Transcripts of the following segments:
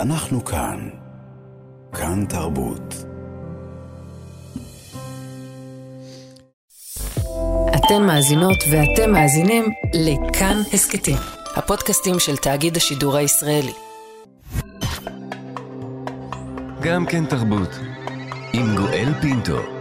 אנחנו כאן. כאן תרבות. אתן מאזינות ואתם מאזינים לכאן הסכתים, הפודקאסטים של תאגיד השידור הישראלי. גם כן תרבות, עם גואל פינטו.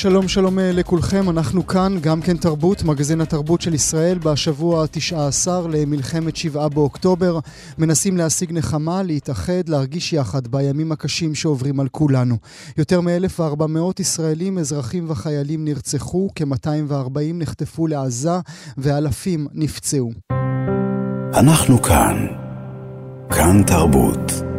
שלום שלום אה, לכולכם, אנחנו כאן, גם כן תרבות, מגזין התרבות של ישראל, בשבוע ה-19 למלחמת שבעה באוקטובר. מנסים להשיג נחמה, להתאחד, להרגיש יחד בימים הקשים שעוברים על כולנו. יותר מ-1,400 ישראלים, אזרחים וחיילים נרצחו, כ-240 נחטפו לעזה ואלפים נפצעו. אנחנו כאן. כאן תרבות.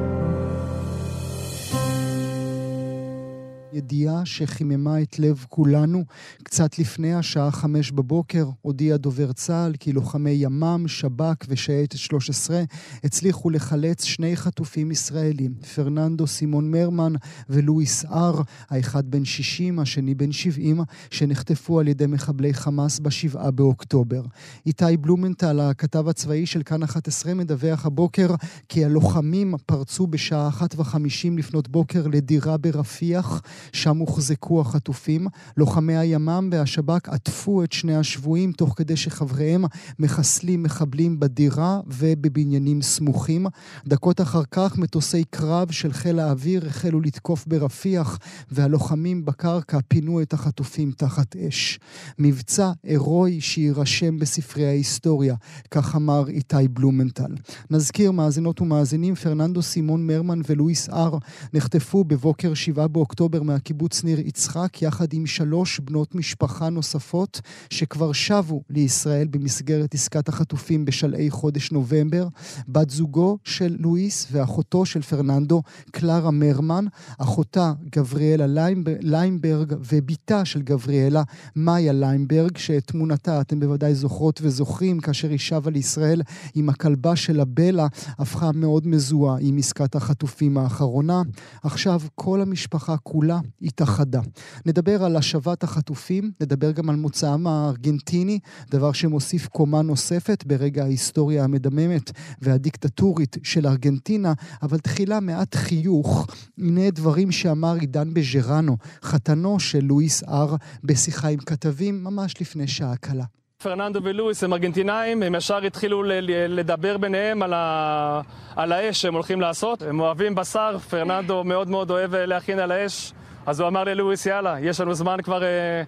ידיעה שחיממה את לב כולנו. קצת לפני השעה חמש בבוקר הודיע דובר צה"ל כי לוחמי ימ"מ, שב"כ ושייטת 13 הצליחו לחלץ שני חטופים ישראלים, פרננדו סימון מרמן ולואיס אר, האחד בן 60, השני בן 70, שנחטפו על ידי מחבלי חמאס בשבעה באוקטובר. איתי בלומנטל, הכתב הצבאי של כאן 11, מדווח הבוקר כי הלוחמים פרצו בשעה אחת וחמישים לפנות בוקר לדירה ברפיח. שם הוחזקו החטופים. לוחמי הימ"מ והשב"כ עטפו את שני השבויים תוך כדי שחבריהם מחסלים מחבלים בדירה ובבניינים סמוכים. דקות אחר כך מטוסי קרב של חיל האוויר החלו לתקוף ברפיח והלוחמים בקרקע פינו את החטופים תחת אש. מבצע הירואי שיירשם בספרי ההיסטוריה, כך אמר איתי בלומנטל. נזכיר מאזינות ומאזינים, פרננדו סימון מרמן ולואיס אר נחטפו בבוקר 7 באוקטובר מהקיבוץ ניר יצחק, יחד עם שלוש בנות משפחה נוספות שכבר שבו לישראל במסגרת עסקת החטופים בשלהי חודש נובמבר. בת זוגו של לואיס ואחותו של פרננדו, קלרה מרמן, אחותה גבריאלה ליימברג ובתה של גבריאלה, מאיה ליימברג, שאת תמונתה אתם בוודאי זוכרות וזוכרים, כאשר היא שבה לישראל עם הכלבה שלה בלה, הפכה מאוד מזוהה עם עסקת החטופים האחרונה. עכשיו כל המשפחה כולה התאחדה. נדבר על השבת החטופים, נדבר גם על מוצאם הארגנטיני, דבר שמוסיף קומה נוספת ברגע ההיסטוריה המדממת והדיקטטורית של ארגנטינה, אבל תחילה מעט חיוך. הנה דברים שאמר עידן בז'רנו, חתנו של לואיס אר, בשיחה עם כתבים ממש לפני שעה קלה. פרננדו ולואיס הם ארגנטינאים, הם ישר התחילו לדבר ביניהם על, ה... על האש שהם הולכים לעשות. הם אוהבים בשר, פרננדו מאוד מאוד אוהב להכין על האש. אז הוא אמר ללואיס, יאללה, יש לנו זמן כבר, אה,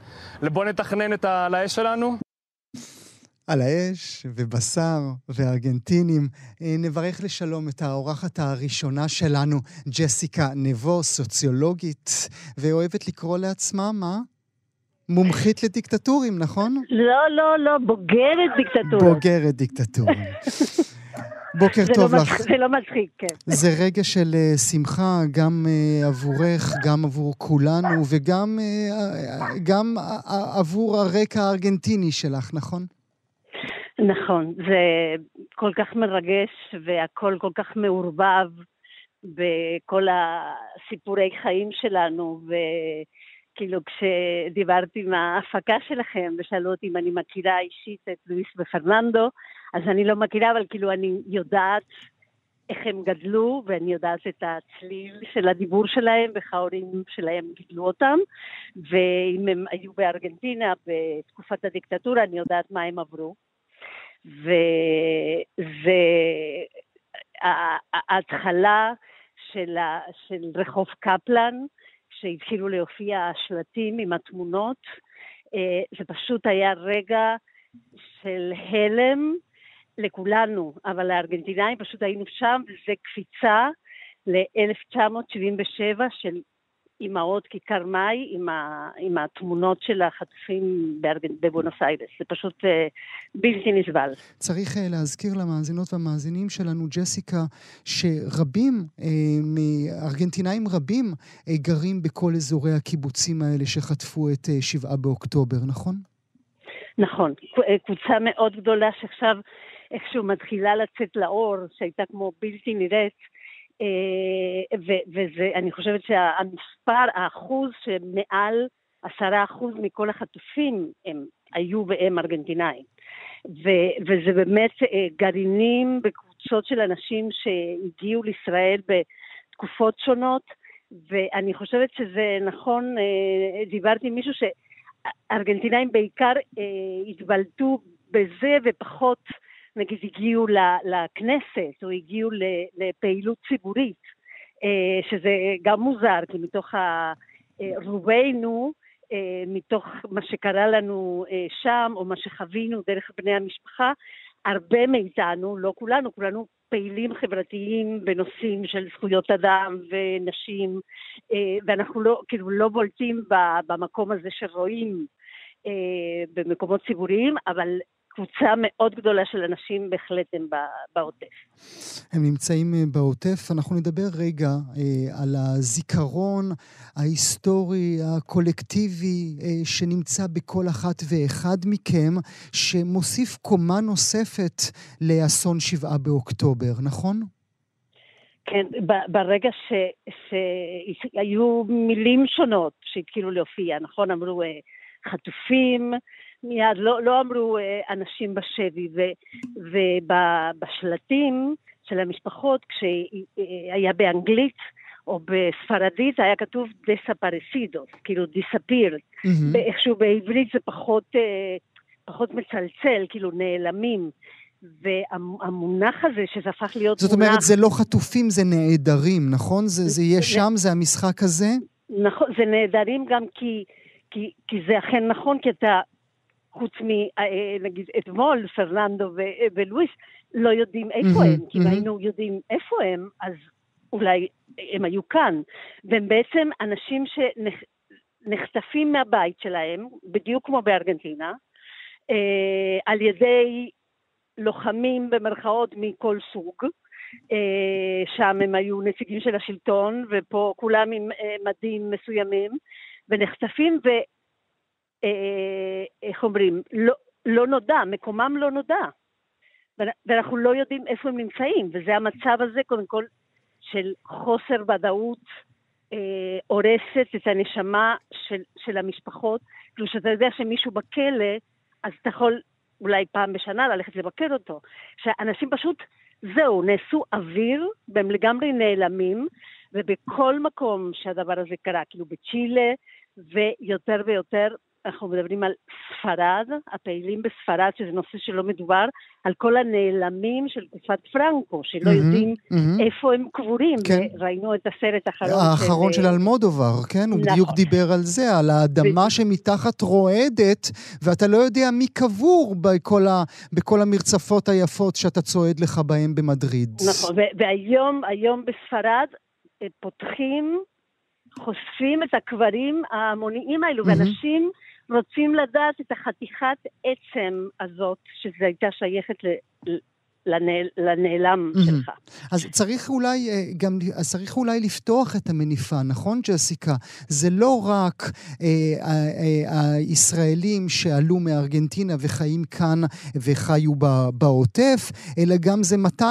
בוא נתכנן את ה... על האש שלנו. על האש ובשר וארגנטינים. אה, נברך לשלום את האורחת הראשונה שלנו, ג'סיקה נבו, סוציולוגית, ואוהבת לקרוא לעצמה, מה? מומחית לדיקטטורים, נכון? לא, לא, לא, בוגרת דיקטטורים. בוגרת דיקטטורים. בוקר טוב לא לך. זה לא מצחיק, כן. זה רגע של uh, שמחה, גם uh, עבורך, גם עבור כולנו, וגם uh, גם עבור הרקע הארגנטיני שלך, נכון? נכון, זה כל כך מרגש והכל כל כך מעורבב בכל הסיפורי חיים שלנו, וכאילו כשדיברתי עם ההפקה שלכם ושאלו אותי אם אני מכירה אישית את לואיס ופרננדו, אז אני לא מכירה, אבל כאילו אני יודעת איך הם גדלו, ואני יודעת את הצליל של הדיבור שלהם, ואיך ההורים שלהם גידלו אותם, ואם הם היו בארגנטינה בתקופת הדיקטטורה, אני יודעת מה הם עברו. וההתחלה של, של רחוב קפלן, שהתחילו להופיע השלטים עם התמונות, אה, זה פשוט היה רגע של הלם, לכולנו, אבל לארגנטינאים פשוט היינו שם, וזה קפיצה ל-1977 של אימהות כיכר מאי עם, ה, עם התמונות של החטופים בבואנוס איירס. זה פשוט uh, בלתי נסבל. צריך uh, להזכיר למאזינות והמאזינים שלנו, ג'סיקה, שרבים, uh, ארגנטינאים רבים, uh, גרים בכל אזורי הקיבוצים האלה שחטפו את uh, שבעה באוקטובר, נכון? נכון. קבוצה מאוד גדולה שעכשיו איכשהו מתחילה לצאת לאור, שהייתה כמו בלתי נראית, אה, וזה, אני חושבת שהמספר, האחוז שמעל עשרה אחוז מכל החטופים הם היו והם ארגנטינאים. ו- וזה באמת אה, גרעינים בקבוצות של אנשים שהגיעו לישראל בתקופות שונות, ואני חושבת שזה נכון, אה, דיברתי עם מישהו שארגנטינאים בעיקר התבלטו בזה ופחות נגיד הגיעו לכנסת או הגיעו לפעילות ציבורית, אה, שזה גם מוזר, כי מתוך רובנו, אה, מתוך מה שקרה לנו אה, שם, או מה שחווינו דרך בני המשפחה, הרבה מאיתנו, לא כולנו, כולנו פעילים חברתיים בנושאים של זכויות אדם ונשים, ואנחנו לא, כאילו לא בולטים במקום הזה שרואים במקומות ציבוריים, אבל קבוצה מאוד גדולה של אנשים בהחלט הם בעוטף. הם נמצאים אה, בעוטף. אנחנו נדבר רגע אה, על הזיכרון ההיסטורי, הקולקטיבי, אה, שנמצא בכל אחת ואחד מכם, שמוסיף קומה נוספת לאסון שבעה באוקטובר, נכון? כן, ברגע ש, שהיו מילים שונות שהתחילו להופיע, נכון? אמרו חטופים, מיד, לא, לא אמרו אה, אנשים בשבי, ו, ובשלטים של המשפחות, כשהיה באנגלית או בספרדית, היה כתוב דספרסידוס, כאילו דיספיר. Mm-hmm. איכשהו בעברית זה פחות, אה, פחות מצלצל, כאילו נעלמים. והמונח הזה, שזה הפך להיות זאת מונח... זאת אומרת, זה לא חטופים, זה נעדרים, נכון? זה, זה יהיה שם, זה המשחק הזה? נכון, זה נעדרים גם כי, כי, כי זה אכן נכון, כי אתה חוץ מנגיד אה, אתמול, פרננדו ולואיס, לא יודעים איפה הם, כי אם היינו יודעים איפה הם, אז אולי הם היו כאן. והם בעצם אנשים שנחטפים מהבית שלהם, בדיוק כמו בארגנטינה, אה, על ידי לוחמים במרכאות מכל סוג. אה, שם הם היו נציגים של השלטון, ופה כולם עם מדים מסוימים, ונחטפים, אה, איך אומרים, לא, לא נודע, מקומם לא נודע. ואנחנו לא יודעים איפה הם נמצאים, וזה המצב הזה, קודם כל, של חוסר ודאות אה, הורסת את הנשמה של, של המשפחות. כאילו, שאתה יודע שמישהו בכלא, אז אתה יכול אולי פעם בשנה ללכת לבקר אותו. שאנשים פשוט, זהו, נעשו אוויר, והם לגמרי נעלמים, ובכל מקום שהדבר הזה קרה, כאילו בצ'ילה, ויותר ויותר אנחנו מדברים על ספרד, הפעילים בספרד, שזה נושא שלא מדובר, על כל הנעלמים של תקופת פרנקו, שלא mm-hmm, יודעים mm-hmm. איפה הם קבורים. כן. ראינו את הסרט האחרון האחרון של, של אלמודובר, כן? הוא נכון. בדיוק דיבר על זה, על האדמה ו... שמתחת רועדת, ואתה לא יודע מי קבור בכל, ה... בכל המרצפות היפות שאתה צועד לך בהם במדריד. נכון, והיום היום בספרד אה, פותחים חושפים את הקברים ההמוניים האלו, mm-hmm. ואנשים רוצים לדעת את החתיכת עצם הזאת, שזו הייתה שייכת ל... לנעל, לנעלם mm-hmm. שלך. אז צריך אולי אה, גם, אז צריך אולי לפתוח את המניפה, נכון ג'סיקה? זה לא רק אה, אה, הישראלים שעלו מארגנטינה וחיים כאן וחיו בעוטף, אלא גם זה 200-250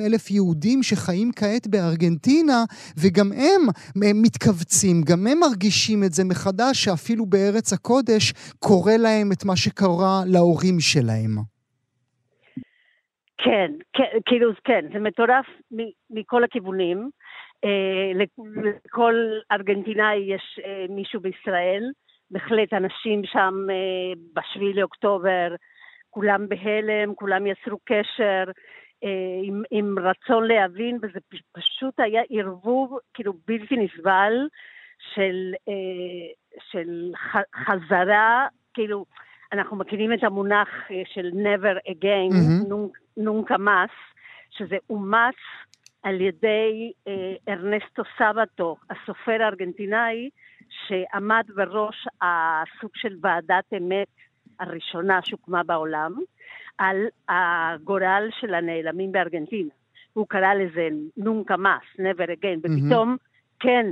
אלף יהודים שחיים כעת בארגנטינה, וגם הם, הם מתכווצים, גם הם מרגישים את זה מחדש, שאפילו בארץ הקודש קורה להם את מה שקרה להורים שלהם. כן, כן, כאילו, כן, זה מטורף מכל הכיוונים. אה, לכל ארגנטינאי יש אה, מישהו בישראל, בהחלט אנשים שם אה, בשביעי לאוקטובר, כולם בהלם, כולם יצרו קשר עם, עם רצון להבין, וזה פשוט היה ערבוב כאילו בלתי נסבל של, של חזרה, כאילו, אנחנו מכירים את המונח של never again, mm-hmm. נונקה מס, שזה אומץ על ידי אה, ארנסטו סבתו, הסופר הארגנטינאי, שעמד בראש הסוג של ועדת אמת הראשונה שהוקמה בעולם, על הגורל של הנעלמים בארגנטינה. הוא קרא לזה נונקה מס, never again, ופתאום, mm-hmm. כן,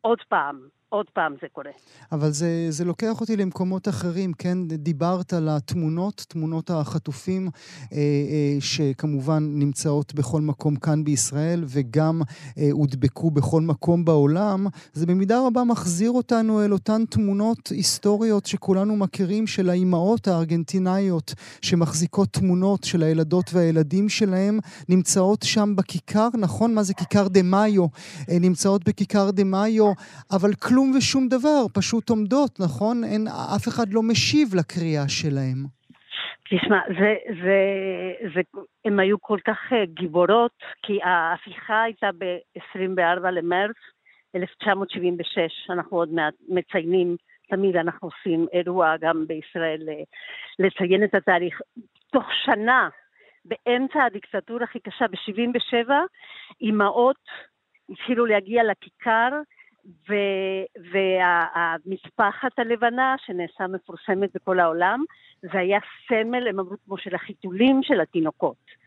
עוד פעם, עוד פעם זה קורה. אבל זה, זה לוקח אותי למקומות אחרים, כן? דיברת על התמונות, תמונות החטופים, אה, אה, שכמובן נמצאות בכל מקום כאן בישראל, וגם אה, הודבקו בכל מקום בעולם. זה במידה רבה מחזיר אותנו אל אותן תמונות היסטוריות שכולנו מכירים, של האימהות הארגנטינאיות, שמחזיקות תמונות של הילדות והילדים שלהם, נמצאות שם בכיכר, נכון? מה זה כיכר דה מאיו? אה, נמצאות בכיכר דה מאיו, אבל כלום ושום דבר, פשוט עומדות, נכון? אין, אף אחד לא משיב לקריאה שלהם. תשמע, זה, זה, זה, הם היו כל כך אה, גיבורות, כי ההפיכה הייתה ב-24 למרץ 1976, אנחנו עוד מעט מציינים, תמיד אנחנו עושים אירוע גם בישראל אה, לציין את התאריך. תוך שנה, באמצע הדיקטטורה הכי קשה, ב-77, אימהות התחילו להגיע לכיכר, והמשפחת הלבנה, שנעשה מפורסמת בכל העולם, זה היה סמל, הם אמרו כמו של החיתולים של התינוקות.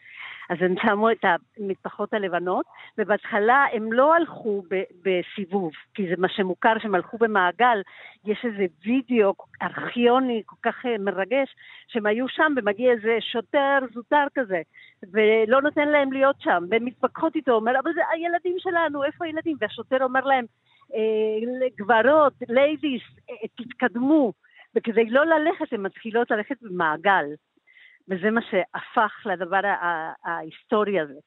אז הם שמו את המטפחות הלבנות, ובהתחלה הם לא הלכו ב- בסיבוב, כי זה מה שמוכר שהם הלכו במעגל. יש איזה וידאו ארכיוני כל כך אה, מרגש, שהם היו שם ומגיע איזה שוטר זוטר כזה, ולא נותן להם להיות שם, והן מתווכחות איתו, אומר, אבל זה הילדים שלנו, איפה הילדים? והשוטר אומר להם, גברות, ladies, אה, תתקדמו. וכדי לא ללכת, הן מתחילות ללכת במעגל. וזה מה שהפך לדבר ההיסטורי הזה.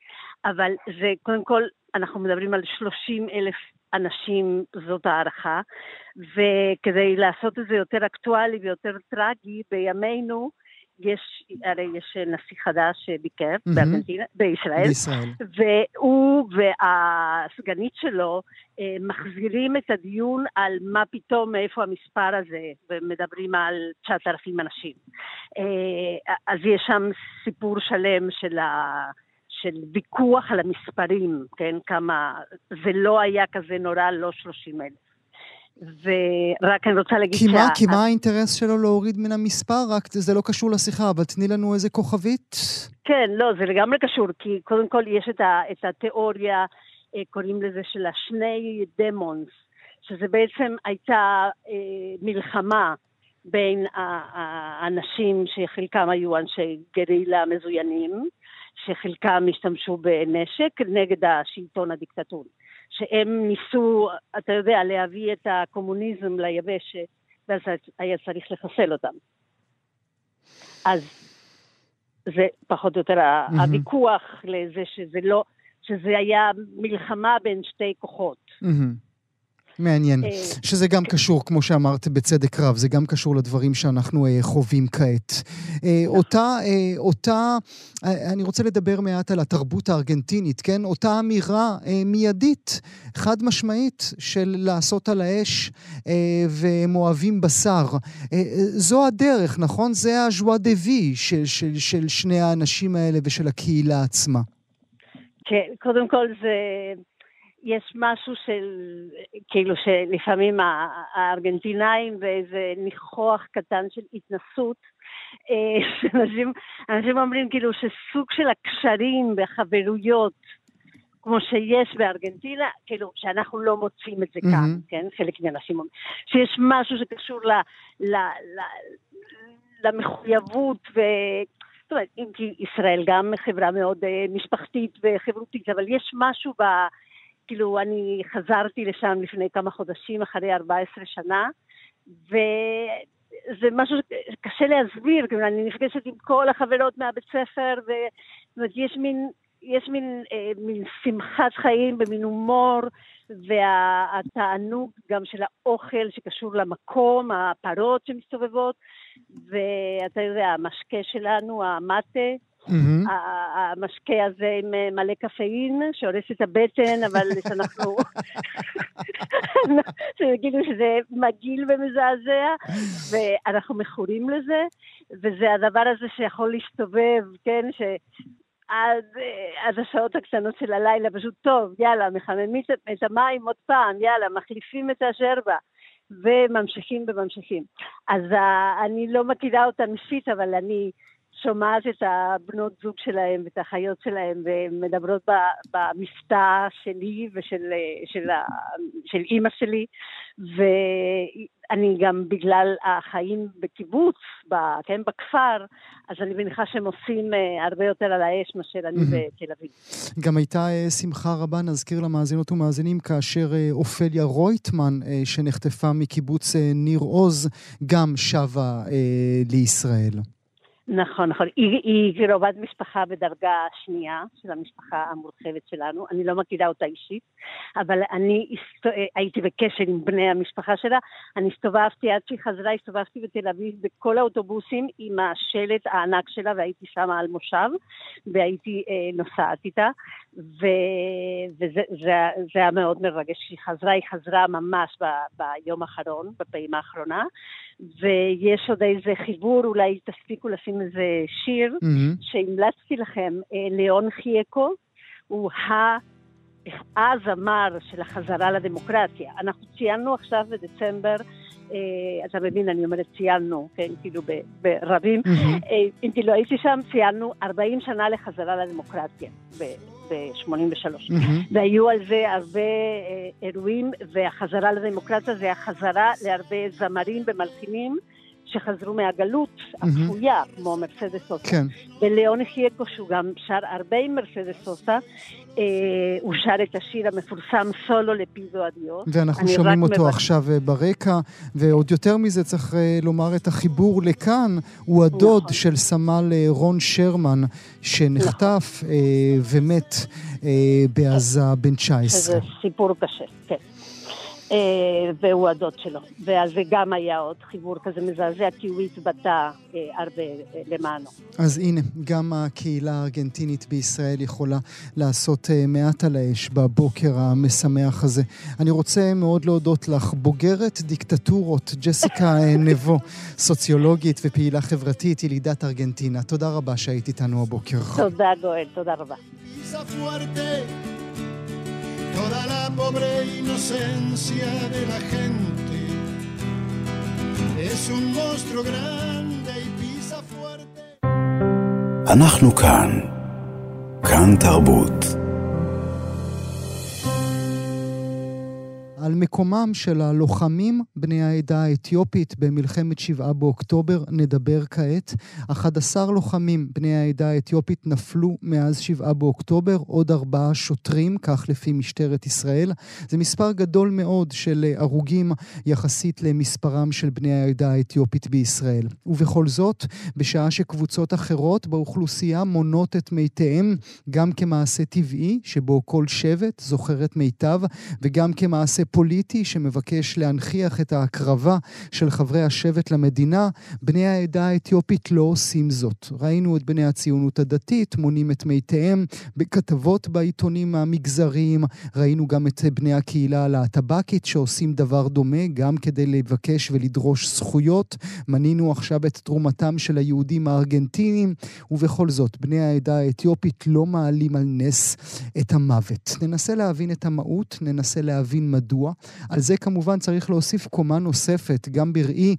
אבל זה, קודם כל, אנחנו מדברים על 30 אלף אנשים, זאת הערכה, וכדי לעשות את זה יותר אקטואלי ויותר טרגי בימינו, יש, הרי יש נשיא חדש שביקר mm-hmm. בארגנטינה, בישראל, בישראל, והוא והסגנית שלו אה, מחזירים את הדיון על מה פתאום, מאיפה המספר הזה, ומדברים על 9,000 אנשים. אה, אז יש שם סיפור שלם של ה... של ויכוח על המספרים, כן, כמה, זה לא היה כזה נורא, לא 30 אלף. ורק אני רוצה להגיד כי שה... מה, כי מה האינטרס שלו להוריד מן המספר? רק זה לא קשור לשיחה, אבל תני לנו איזה כוכבית. כן, לא, זה לגמרי קשור, כי קודם כל יש את, ה, את התיאוריה, אה, קוראים לזה של השני דמונס, שזה בעצם הייתה אה, מלחמה בין האנשים שחלקם היו אנשי גרילה מזוינים, שחלקם השתמשו בנשק נגד השלטון הדיקטטורי. שהם ניסו, אתה יודע, להביא את הקומוניזם ליבשת, ואז היה צריך לחסל אותם. אז זה פחות או יותר mm-hmm. הוויכוח לזה שזה לא, שזה היה מלחמה בין שתי כוחות. Mm-hmm. מעניין. אה, שזה גם כן. קשור, כמו שאמרת, בצדק רב, זה גם קשור לדברים שאנחנו אה, חווים כעת. אה, נכון. אותה, אותה, אני רוצה לדבר מעט על התרבות הארגנטינית, כן? אותה אמירה מיידית, חד משמעית, של לעשות על האש והם אוהבים בשר. זו הדרך, נכון? זה הז'ואה דה וי של, של, של שני האנשים האלה ושל הקהילה עצמה. כן, קודם כל זה... יש משהו של, כאילו שלפעמים הארגנטינאים ואיזה ניחוח קטן של התנסות, אה, שאנשים אנשים אומרים כאילו שסוג של הקשרים והחברויות, כמו שיש בארגנטינה, כאילו שאנחנו לא מוצאים את זה כאן, mm-hmm. כן? חלק מהאנשים אומרים, שיש משהו שקשור ל, ל, ל, למחויבות ו... זאת אומרת, אם כי ישראל גם חברה מאוד uh, משפחתית וחברותית, אבל יש משהו ב... כאילו, אני חזרתי לשם לפני כמה חודשים, אחרי 14 שנה, וזה משהו שקשה להסביר, כאילו, אני נפגשת עם כל החברות מהבית ספר, ויש מין, יש מין, אה, מין שמחת חיים במין הומור, והתענוג גם של האוכל שקשור למקום, הפרות שמסתובבות, ואתה יודע, המשקה שלנו, המטה, Mm-hmm. המשקה הזה עם אה, מלא קפאין, שהורס את הבטן, אבל שאנחנו... שיגידו שזה מגעיל ומזעזע, ואנחנו מכורים לזה, וזה הדבר הזה שיכול להסתובב, כן, ש... עד, אה, עד השעות הקטנות של הלילה, פשוט טוב, יאללה, מחממים את המים עוד פעם, יאללה, מחליפים את השרבה, וממשיכים וממשיכים. אז אני לא מכירה אותה אישית, אבל אני שומעת את הבנות זוג שלהם ואת האחיות שלהם ומדברות במבטא שלי ושל של, של אימא שלי ואני גם בגלל החיים בקיבוץ, ב, כן, בכפר, אז אני מניחה שהם עושים אה, הרבה יותר על האש מאשר אני בתל אביב. גם הייתה אה, שמחה רבה, נזכיר למאזינות ומאזינים, כאשר אה, אופליה רויטמן, שנחטפה מקיבוץ ניר עוז, גם שבה לישראל. נכון, נכון. היא, היא קרובת משפחה בדרגה שנייה של המשפחה המורחבת שלנו. אני לא מכירה אותה אישית, אבל אני הסת... הייתי בקשר עם בני המשפחה שלה. אני הסתובבתי, עד שהיא חזרה, הסתובבתי בתל אביב בכל האוטובוסים עם השלט הענק שלה, והייתי שם על מושב, והייתי אה, נוסעת איתה. ו... וזה זה, זה היה מאוד מרגש. כשהיא חזרה, היא חזרה ממש ב... ביום האחרון, בפעימה האחרונה. ויש עוד איזה חיבור, אולי תספיקו לשים איזה שיר, mm-hmm. שהמלצתי לכם, אה, ליאון חייקו, הוא הזמר של החזרה לדמוקרטיה. אנחנו ציינו עכשיו בדצמבר, אה, אתה מבין, אני אומרת ציינו, כן, כאילו ברבים, mm-hmm. אה, אם כאילו הייתי שם, ציינו 40 שנה לחזרה לדמוקרטיה. ב-83. Mm-hmm. והיו על זה הרבה אה, אירועים, והחזרה לדמוקרטיה זה החזרה להרבה זמרים ומלחינים שחזרו מהגלות הכפויה, mm-hmm. כמו מרסדס סוסה. כן. וליאון חייקו, שהוא גם שר הרבה עם מרסדס סוסה, אה, הוא שר את השיר המפורסם סולו לפיזו אדיוס. ואנחנו שומעים אותו. עכשיו אה, ברקע, ועוד יותר מזה צריך אה, לומר את החיבור לכאן, הוא הדוד נכון. של סמל אה, רון שרמן, שנחטף נכון. אה, ומת אה, בעזה בן 19. שזה סיפור קשה, כן. אה, והוא הדוד שלו. ועל זה גם היה עוד חיבור כזה מזעזע, כי הוא התבטא אה, הרבה אה, למענו. אז הנה, גם הקהילה הארגנטינית בישראל יכולה לעשות מעט על האש בבוקר המשמח הזה. אני רוצה מאוד להודות לך, בוגרת דיקטטורות, ג'סיקה נבו, סוציולוגית ופעילה חברתית, ילידת ארגנטינה. תודה רבה שהיית איתנו הבוקר. תודה, גואל, תודה רבה. toda la pobre inocencia de la gente. Es un monstruo grande y pisa fuerte. אנחנו כאן. כאן תרבות. על מקומם של הלוחמים בני העדה האתיופית במלחמת שבעה באוקטובר נדבר כעת. 11 לוחמים בני העדה האתיופית נפלו מאז שבעה באוקטובר, עוד ארבעה שוטרים, כך לפי משטרת ישראל. זה מספר גדול מאוד של הרוגים יחסית למספרם של בני העדה האתיופית בישראל. ובכל זאת, בשעה שקבוצות אחרות באוכלוסייה מונות את מתיהם גם כמעשה טבעי, שבו כל שבט זוכר את מיטב, וגם כמעשה פוליטי שמבקש להנכיח את ההקרבה של חברי השבט למדינה, בני העדה האתיופית לא עושים זאת. ראינו את בני הציונות הדתית מונים את מתיהם בכתבות בעיתונים המגזריים, ראינו גם את בני הקהילה הלהטב"קית שעושים דבר דומה, גם כדי לבקש ולדרוש זכויות. מנינו עכשיו את תרומתם של היהודים הארגנטינים, ובכל זאת, בני העדה האתיופית לא מעלים על נס את המוות. ננסה להבין את המהות, ננסה להבין מדוע. על זה כמובן צריך להוסיף קומה נוספת, גם בראי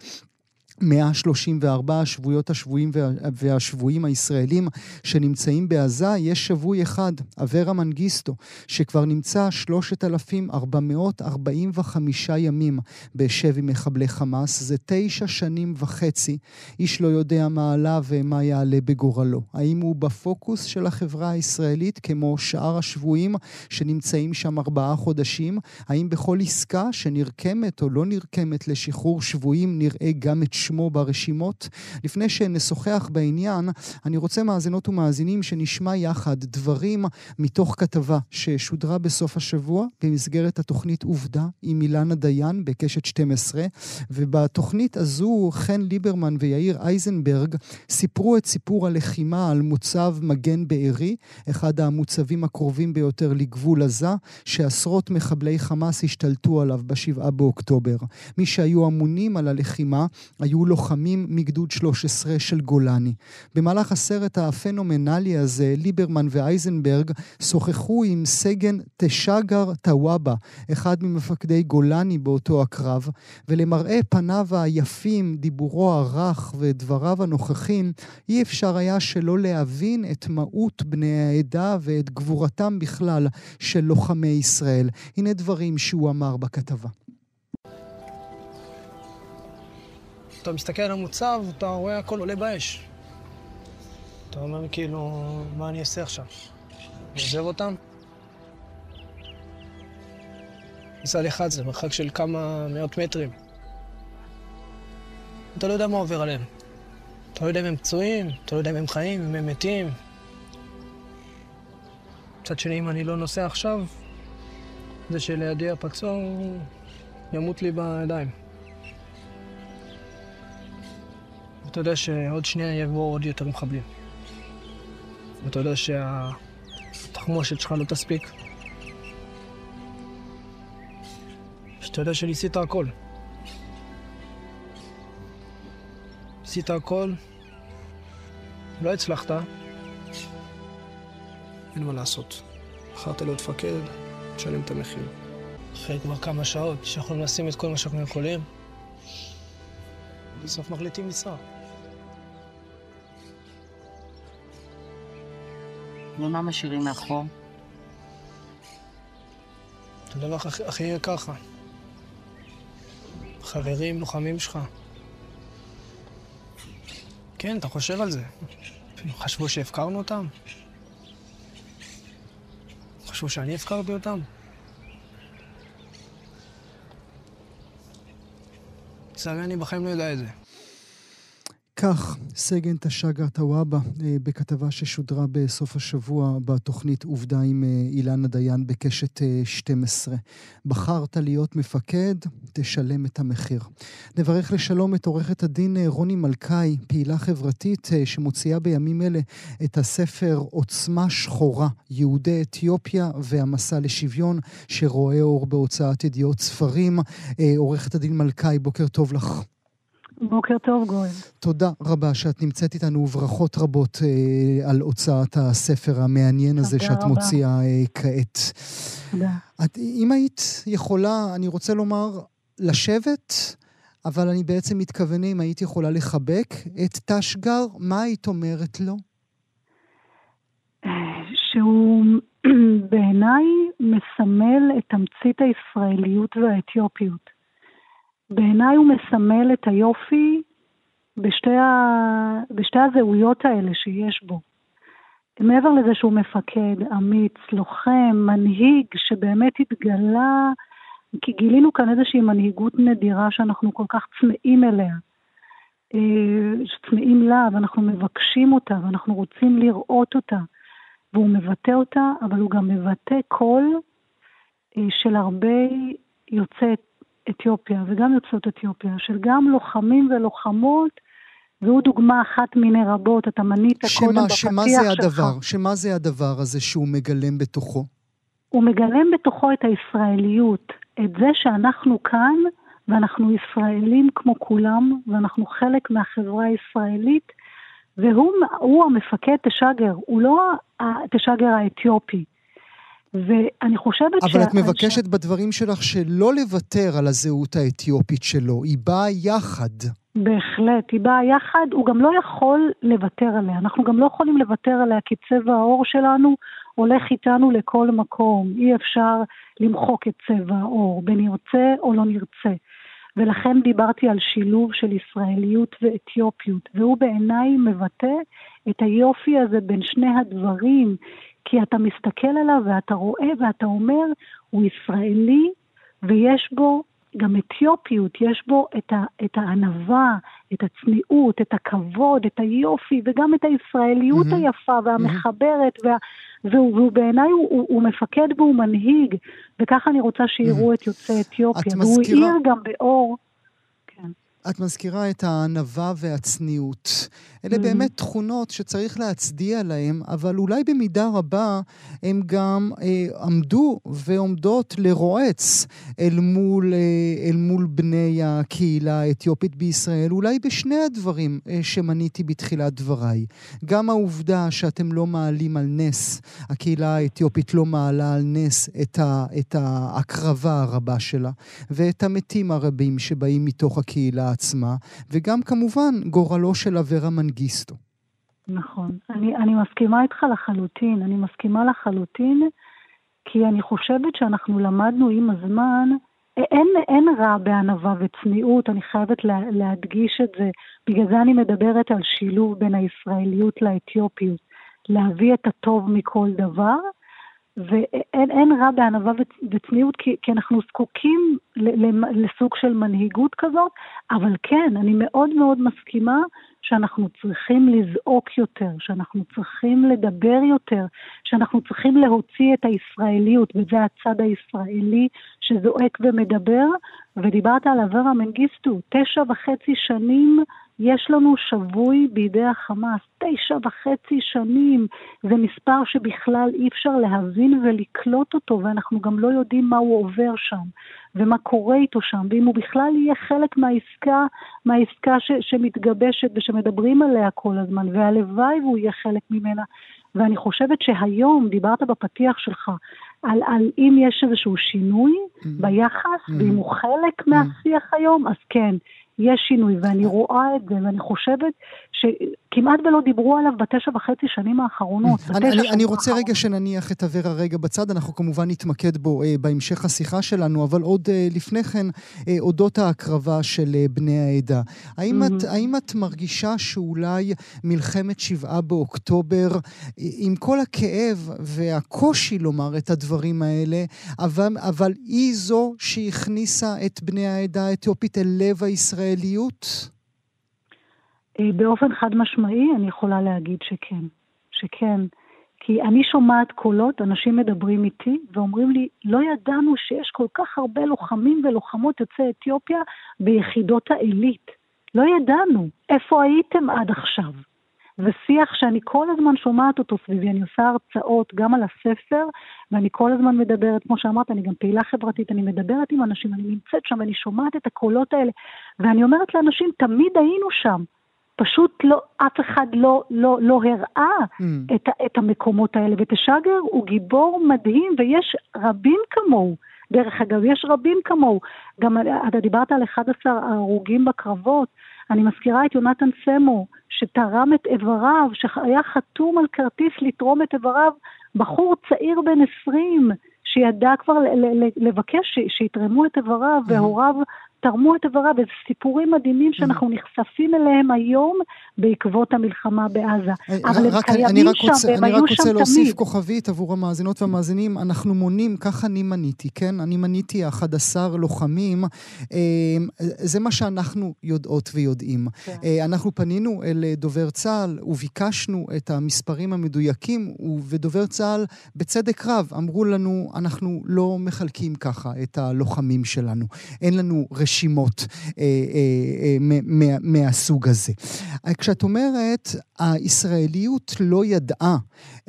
134 השבויות השבויים והשבויים הישראלים שנמצאים בעזה, יש שבוי אחד, אברה מנגיסטו, שכבר נמצא 3,445 ימים בשבי מחבלי חמאס. זה תשע שנים וחצי. איש לא יודע מה עלה ומה יעלה בגורלו. האם הוא בפוקוס של החברה הישראלית כמו שאר השבויים שנמצאים שם ארבעה חודשים? האם בכל עסקה שנרקמת או לא נרקמת לשחרור שבויים נראה גם את שמו ברשימות. לפני שנשוחח בעניין, אני רוצה מאזינות ומאזינים שנשמע יחד דברים מתוך כתבה ששודרה בסוף השבוע במסגרת התוכנית עובדה עם אילנה דיין בקשת 12, ובתוכנית הזו חן ליברמן ויאיר אייזנברג סיפרו את סיפור הלחימה על מוצב מגן בארי, אחד המוצבים הקרובים ביותר לגבול עזה, שעשרות מחבלי חמאס השתלטו עליו בשבעה באוקטובר. מי שהיו אמונים על הלחימה היו היו לוחמים מגדוד 13 של גולני. במהלך הסרט הפנומנלי הזה, ליברמן ואייזנברג שוחחו עם סגן תשגר טוואבה, אחד ממפקדי גולני באותו הקרב, ולמראה פניו היפים, דיבורו הרך ודבריו הנוכחים, אי אפשר היה שלא להבין את מהות בני העדה ואת גבורתם בכלל של לוחמי ישראל. הנה דברים שהוא אמר בכתבה. אתה מסתכל על המוצב, אתה רואה הכל עולה באש. אתה אומר כאילו, מה אני אעשה עכשיו? אני עוזב אותם? מצד אחד זה מרחק של כמה מאות מטרים. אתה לא יודע מה עובר עליהם. אתה לא יודע אם הם פצועים, אתה לא יודע אם הם חיים, אם הם מתים. מצד שני, אם אני לא נוסע עכשיו, זה שלידי הפצוע ימות לי בידיים. אתה יודע שעוד שנייה יבואו עוד יותר מחבלים. ואתה יודע שהתחמושת שלך לא תספיק. שאתה יודע שניסית הכל. ניסית הכל, לא הצלחת, אין מה לעשות. בחרת להיות מפקד, תשלם את המחיר. אחרי כבר כמה שעות שאנחנו מנסים את כל מה שאנחנו יכולים, בסוף מחליטים לנסוע. ומה משאירים מאחור? הדבר הכי יקר לך. חברים, לוחמים שלך. כן, אתה חושב על זה. חשבו שהפקרנו אותם? חשבו שאני הפקרתי אותם? לצערי אני בחיים לא יודע את זה. כך, סגן תשגה טוואבה, אה, בכתבה ששודרה בסוף השבוע בתוכנית עובדה עם אה, אילנה דיין בקשת 12. אה, בחרת להיות מפקד, תשלם את המחיר. נברך לשלום את עורכת הדין רוני מלכאי, פעילה חברתית שמוציאה בימים אלה את הספר עוצמה שחורה, יהודי אתיופיה והמסע לשוויון, שרואה אור בהוצאת ידיעות ספרים. עורכת הדין מלכאי, בוקר טוב לך. בוקר טוב, גואל. תודה רבה שאת נמצאת איתנו, וברכות רבות אה, על הוצאת הספר המעניין הזה שאת רבה. מוציאה אה, כעת. תודה. את, אם היית יכולה, אני רוצה לומר, לשבת, אבל אני בעצם מתכוון אם היית יכולה לחבק את תשגר, מה היית אומרת לו? שהוא בעיניי מסמל את תמצית הישראליות והאתיופיות. בעיניי הוא מסמל את היופי בשתי, ה... בשתי הזהויות האלה שיש בו. מעבר לזה שהוא מפקד, אמיץ, לוחם, מנהיג, שבאמת התגלה, כי גילינו כאן איזושהי מנהיגות נדירה שאנחנו כל כך צמאים אליה. אה, צמאים לה, ואנחנו מבקשים אותה, ואנחנו רוצים לראות אותה. והוא מבטא אותה, אבל הוא גם מבטא קול אה, של הרבה יוצאי אתיופיה וגם יוצאות אתיופיה, של גם לוחמים ולוחמות, והוא דוגמה אחת מיני רבות, אתה מנית שמה, קודם בפתיח שמה זה הדבר, שלך. שמה זה הדבר הזה שהוא מגלם בתוכו? הוא מגלם בתוכו את הישראליות, את זה שאנחנו כאן ואנחנו ישראלים כמו כולם, ואנחנו חלק מהחברה הישראלית, והוא המפקד תשגר, הוא לא התשגר האתיופי. ואני חושבת אבל ש... אבל את מבקשת ש... בדברים שלך שלא לוותר על הזהות האתיופית שלו, היא באה יחד. בהחלט, היא באה יחד, הוא גם לא יכול לוותר עליה. אנחנו גם לא יכולים לוותר עליה כי צבע העור שלנו הולך איתנו לכל מקום. אי אפשר למחוק את צבע העור, בנרצה או לא נרצה. ולכן דיברתי על שילוב של ישראליות ואתיופיות, והוא בעיניי מבטא את היופי הזה בין שני הדברים, כי אתה מסתכל עליו ואתה רואה ואתה אומר, הוא ישראלי ויש בו גם אתיופיות, יש בו את, ה, את הענווה, את הצניעות, את הכבוד, את היופי וגם את הישראליות mm-hmm. היפה והמחברת, mm-hmm. וה, והוא, והוא בעיניי הוא, הוא, הוא מפקד והוא מנהיג, וככה אני רוצה שיראו mm-hmm. את יוצאי אתיופיה. והוא מזכירה... האיר גם באור. את מזכירה את הענווה והצניעות. אלה mm-hmm. באמת תכונות שצריך להצדיע להן, אבל אולי במידה רבה הם גם אה, עמדו ועומדות לרועץ אל מול, אה, אל מול בני הקהילה האתיופית בישראל, אולי בשני הדברים אה, שמניתי בתחילת דבריי. גם העובדה שאתם לא מעלים על נס, הקהילה האתיופית לא מעלה על נס את, ה, את ההקרבה הרבה שלה, ואת המתים הרבים שבאים מתוך הקהילה עצמה, וגם כמובן גורלו של אברה מנגיסטו. נכון. אני, אני מסכימה איתך לחלוטין. אני מסכימה לחלוטין, כי אני חושבת שאנחנו למדנו עם הזמן, אין, אין רע בענווה וצניעות, אני חייבת לה, להדגיש את זה. בגלל זה אני מדברת על שילוב בין הישראליות לאתיופיות. להביא את הטוב מכל דבר, ואין רע בענווה וצניעות, כי, כי אנחנו זקוקים לסוג של מנהיגות כזאת, אבל כן, אני מאוד מאוד מסכימה שאנחנו צריכים לזעוק יותר, שאנחנו צריכים לדבר יותר, שאנחנו צריכים להוציא את הישראליות, וזה הצד הישראלי שזועק ומדבר. ודיברת על אברה מנגיסטו, תשע וחצי שנים יש לנו שבוי בידי החמאס, תשע וחצי שנים. זה מספר שבכלל אי אפשר להבין ולקלוט אותו, ואנחנו גם לא יודעים מה הוא עובר שם, ומה קורה איתו שם, ואם הוא בכלל יהיה חלק מהעסקה, מהעסקה ש, שמתגבשת ושמדברים עליה כל הזמן, והלוואי והוא יהיה חלק ממנה. ואני חושבת שהיום, דיברת בפתיח שלך, על, על אם יש איזשהו שינוי mm-hmm. ביחס, mm-hmm. ואם הוא חלק mm-hmm. מהשיח היום, אז כן. יש שינוי, ואני רואה את זה, ואני חושבת שכמעט ולא דיברו עליו בתשע וחצי שנים האחרונות. אני, אני, אני רוצה האחרונות. רגע שנניח את אברה רגע בצד, אנחנו כמובן נתמקד בו אה, בהמשך השיחה שלנו, אבל עוד אה, לפני כן, אה, אודות ההקרבה של אה, בני העדה. האם, mm-hmm. את, האם את מרגישה שאולי מלחמת שבעה באוקטובר, אה, עם כל הכאב והקושי לומר את הדברים האלה, אבל, אבל היא זו שהכניסה את בני העדה האתיופית אל לב הישראל? אה, באופן חד משמעי אני יכולה להגיד שכן, שכן. כי אני שומעת קולות, אנשים מדברים איתי ואומרים לי, לא ידענו שיש כל כך הרבה לוחמים ולוחמות יוצאי אתיופיה ביחידות העילית. לא ידענו. איפה הייתם עד עכשיו? ושיח שאני כל הזמן שומעת אותו סביבי, אני עושה הרצאות גם על הספר, ואני כל הזמן מדברת, כמו שאמרת, אני גם פעילה חברתית, אני מדברת עם אנשים, אני נמצאת שם ואני שומעת את הקולות האלה, ואני אומרת לאנשים, תמיד היינו שם. פשוט לא, אף אחד לא, לא, לא הראה mm. את, את המקומות האלה. ותשגר הוא גיבור מדהים, ויש רבים כמוהו. דרך אגב, יש רבים כמוהו. גם אתה דיברת על 11 הרוגים בקרבות. אני מזכירה את יונתן סמו, שתרם את איבריו, שהיה חתום על כרטיס לתרום את איבריו, בחור צעיר בן 20, שידע כבר לבקש שיתרמו את איבריו, והוריו תרמו את איבריו, וזה סיפורים מדהימים mm. שאנחנו נחשפים אליהם היום בעקבות המלחמה בעזה. אה, אבל הם קיימים שם, והם היו שם תמיד. אני רק רוצה להוסיף כוכבית עבור המאזינות והמאזינים, אנחנו מונים, כך אני מניתי, כן? אני מניתי 11 לוחמים, אה, זה מה שאנחנו יודעות ויודעים. כן. אה, אנחנו פנינו אל דובר צה"ל וביקשנו את המספרים המדויקים, ודובר צה"ל, בצדק רב, אמרו לנו, אנחנו לא מחלקים ככה את הלוחמים שלנו. אין לנו רשימה. רשימות אה, אה, אה, מה, מהסוג הזה. כשאת אומרת, הישראליות לא ידעה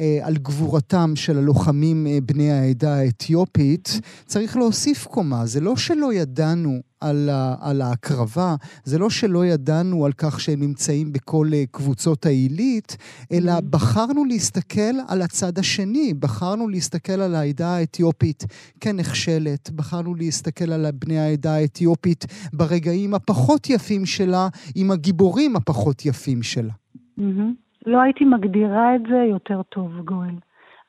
אה, על גבורתם של הלוחמים אה, בני העדה האתיופית, צריך להוסיף קומה. זה לא שלא ידענו על, ה, על ההקרבה, זה לא שלא ידענו על כך שהם נמצאים בכל אה, קבוצות העילית, אלא mm-hmm. בחרנו להסתכל על הצד השני, בחרנו להסתכל על העדה האתיופית כנחשלת, בחרנו להסתכל על בני העדה האתיופית ברגעים הפחות יפים שלה, עם הגיבורים הפחות יפים שלה. Mm-hmm. לא הייתי מגדירה את זה יותר טוב, גואל.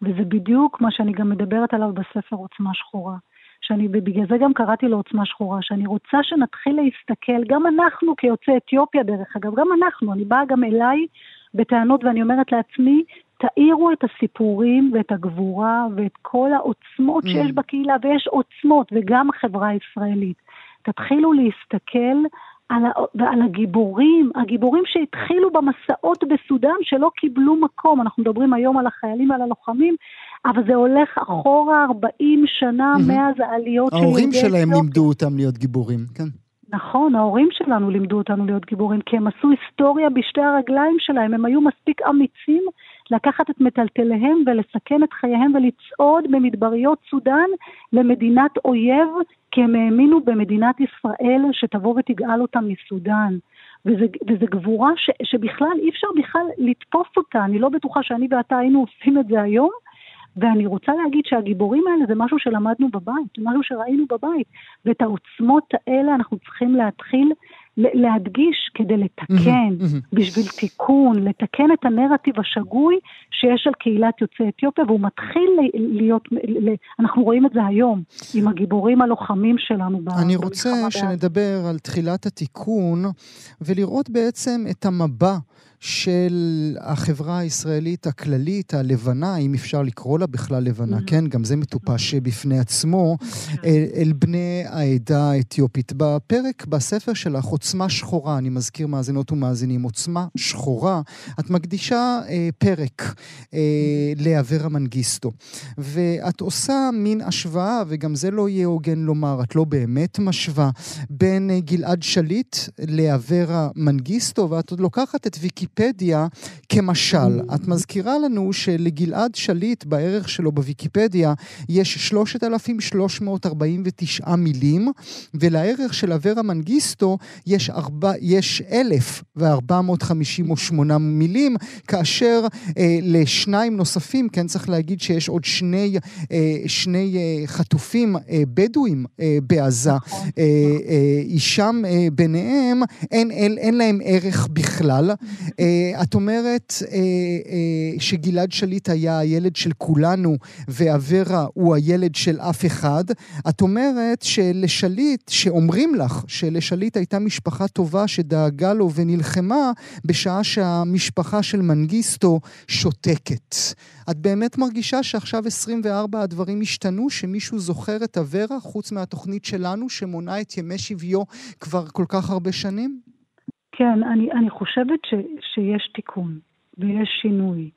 וזה בדיוק מה שאני גם מדברת עליו בספר עוצמה שחורה. שאני, ובגלל זה גם קראתי לו עוצמה שחורה, שאני רוצה שנתחיל להסתכל, גם אנחנו כיוצאי אתיופיה דרך אגב, גם אנחנו, אני באה גם אליי בטענות ואני אומרת לעצמי, תאירו את הסיפורים ואת הגבורה ואת כל העוצמות mm. שיש בקהילה, ויש עוצמות, וגם החברה הישראלית. תתחילו להסתכל על, ה, ועל הגיבורים, הגיבורים שהתחילו במסעות בסודאן שלא קיבלו מקום. אנחנו מדברים היום על החיילים ועל הלוחמים, אבל זה הולך אחורה 40 שנה mm-hmm. מאז העליות של יהודי. ההורים שלהם לימדו אותם להיות גיבורים, כן. נכון, ההורים שלנו לימדו אותנו להיות גיבורים, כי הם עשו היסטוריה בשתי הרגליים שלהם, הם היו מספיק אמיצים לקחת את מטלטליהם ולסכן את חייהם ולצעוד במדבריות סודאן למדינת אויב, כי הם האמינו במדינת ישראל שתבוא ותגאל אותם מסודאן. וזו גבורה ש, שבכלל אי אפשר בכלל לתפוס אותה, אני לא בטוחה שאני ואתה היינו עושים את זה היום, ואני רוצה להגיד שהגיבורים האלה זה משהו שלמדנו בבית, משהו שראינו בבית, ואת העוצמות האלה אנחנו צריכים להתחיל להדגיש כדי לתקן, בשביל תיקון, לתקן את הנרטיב השגוי שיש על קהילת יוצאי אתיופיה, והוא מתחיל להיות, אנחנו רואים את זה היום, עם הגיבורים הלוחמים שלנו. אני רוצה שנדבר על תחילת התיקון, ולראות בעצם את המבע. של החברה הישראלית הכללית, הלבנה, אם אפשר לקרוא לה בכלל לבנה, mm-hmm. כן? גם זה מטופש בפני עצמו, אל, אל בני העדה האתיופית. בפרק, בספר שלך, עוצמה שחורה, אני מזכיר מאזינות ומאזינים, עוצמה שחורה, את מקדישה אה, פרק אה, לאברה מנגיסטו. ואת עושה מין השוואה, וגם זה לא יהיה הוגן לומר, את לא באמת משווה, בין אה, גלעד שליט לאברה מנגיסטו, ואת עוד לוקחת את ויקיפדיה. בוויקיפדיה כמשל. את מזכירה לנו שלגלעד שליט בערך שלו בוויקיפדיה יש 3,349 מילים, ולערך של אברה מנגיסטו יש, יש 1,458 מילים, כאשר אה, לשניים נוספים, כן צריך להגיד שיש עוד שני, אה, שני אה, חטופים אה, בדואים אה, בעזה, נכון. אה, אה, אישם אה, ביניהם, אין, אין, אין להם ערך בכלל. אה, את אומרת אה, אה, שגלעד שליט היה הילד של כולנו ואברה הוא הילד של אף אחד. את אומרת שלשליט, שאומרים לך שלשליט הייתה משפחה טובה שדאגה לו ונלחמה בשעה שהמשפחה של מנגיסטו שותקת. את באמת מרגישה שעכשיו 24 הדברים השתנו, שמישהו זוכר את אברה חוץ מהתוכנית שלנו שמונה את ימי שביו כבר כל כך הרבה שנים? כן, אני, אני חושבת ש, שיש תיקון ויש שינוי.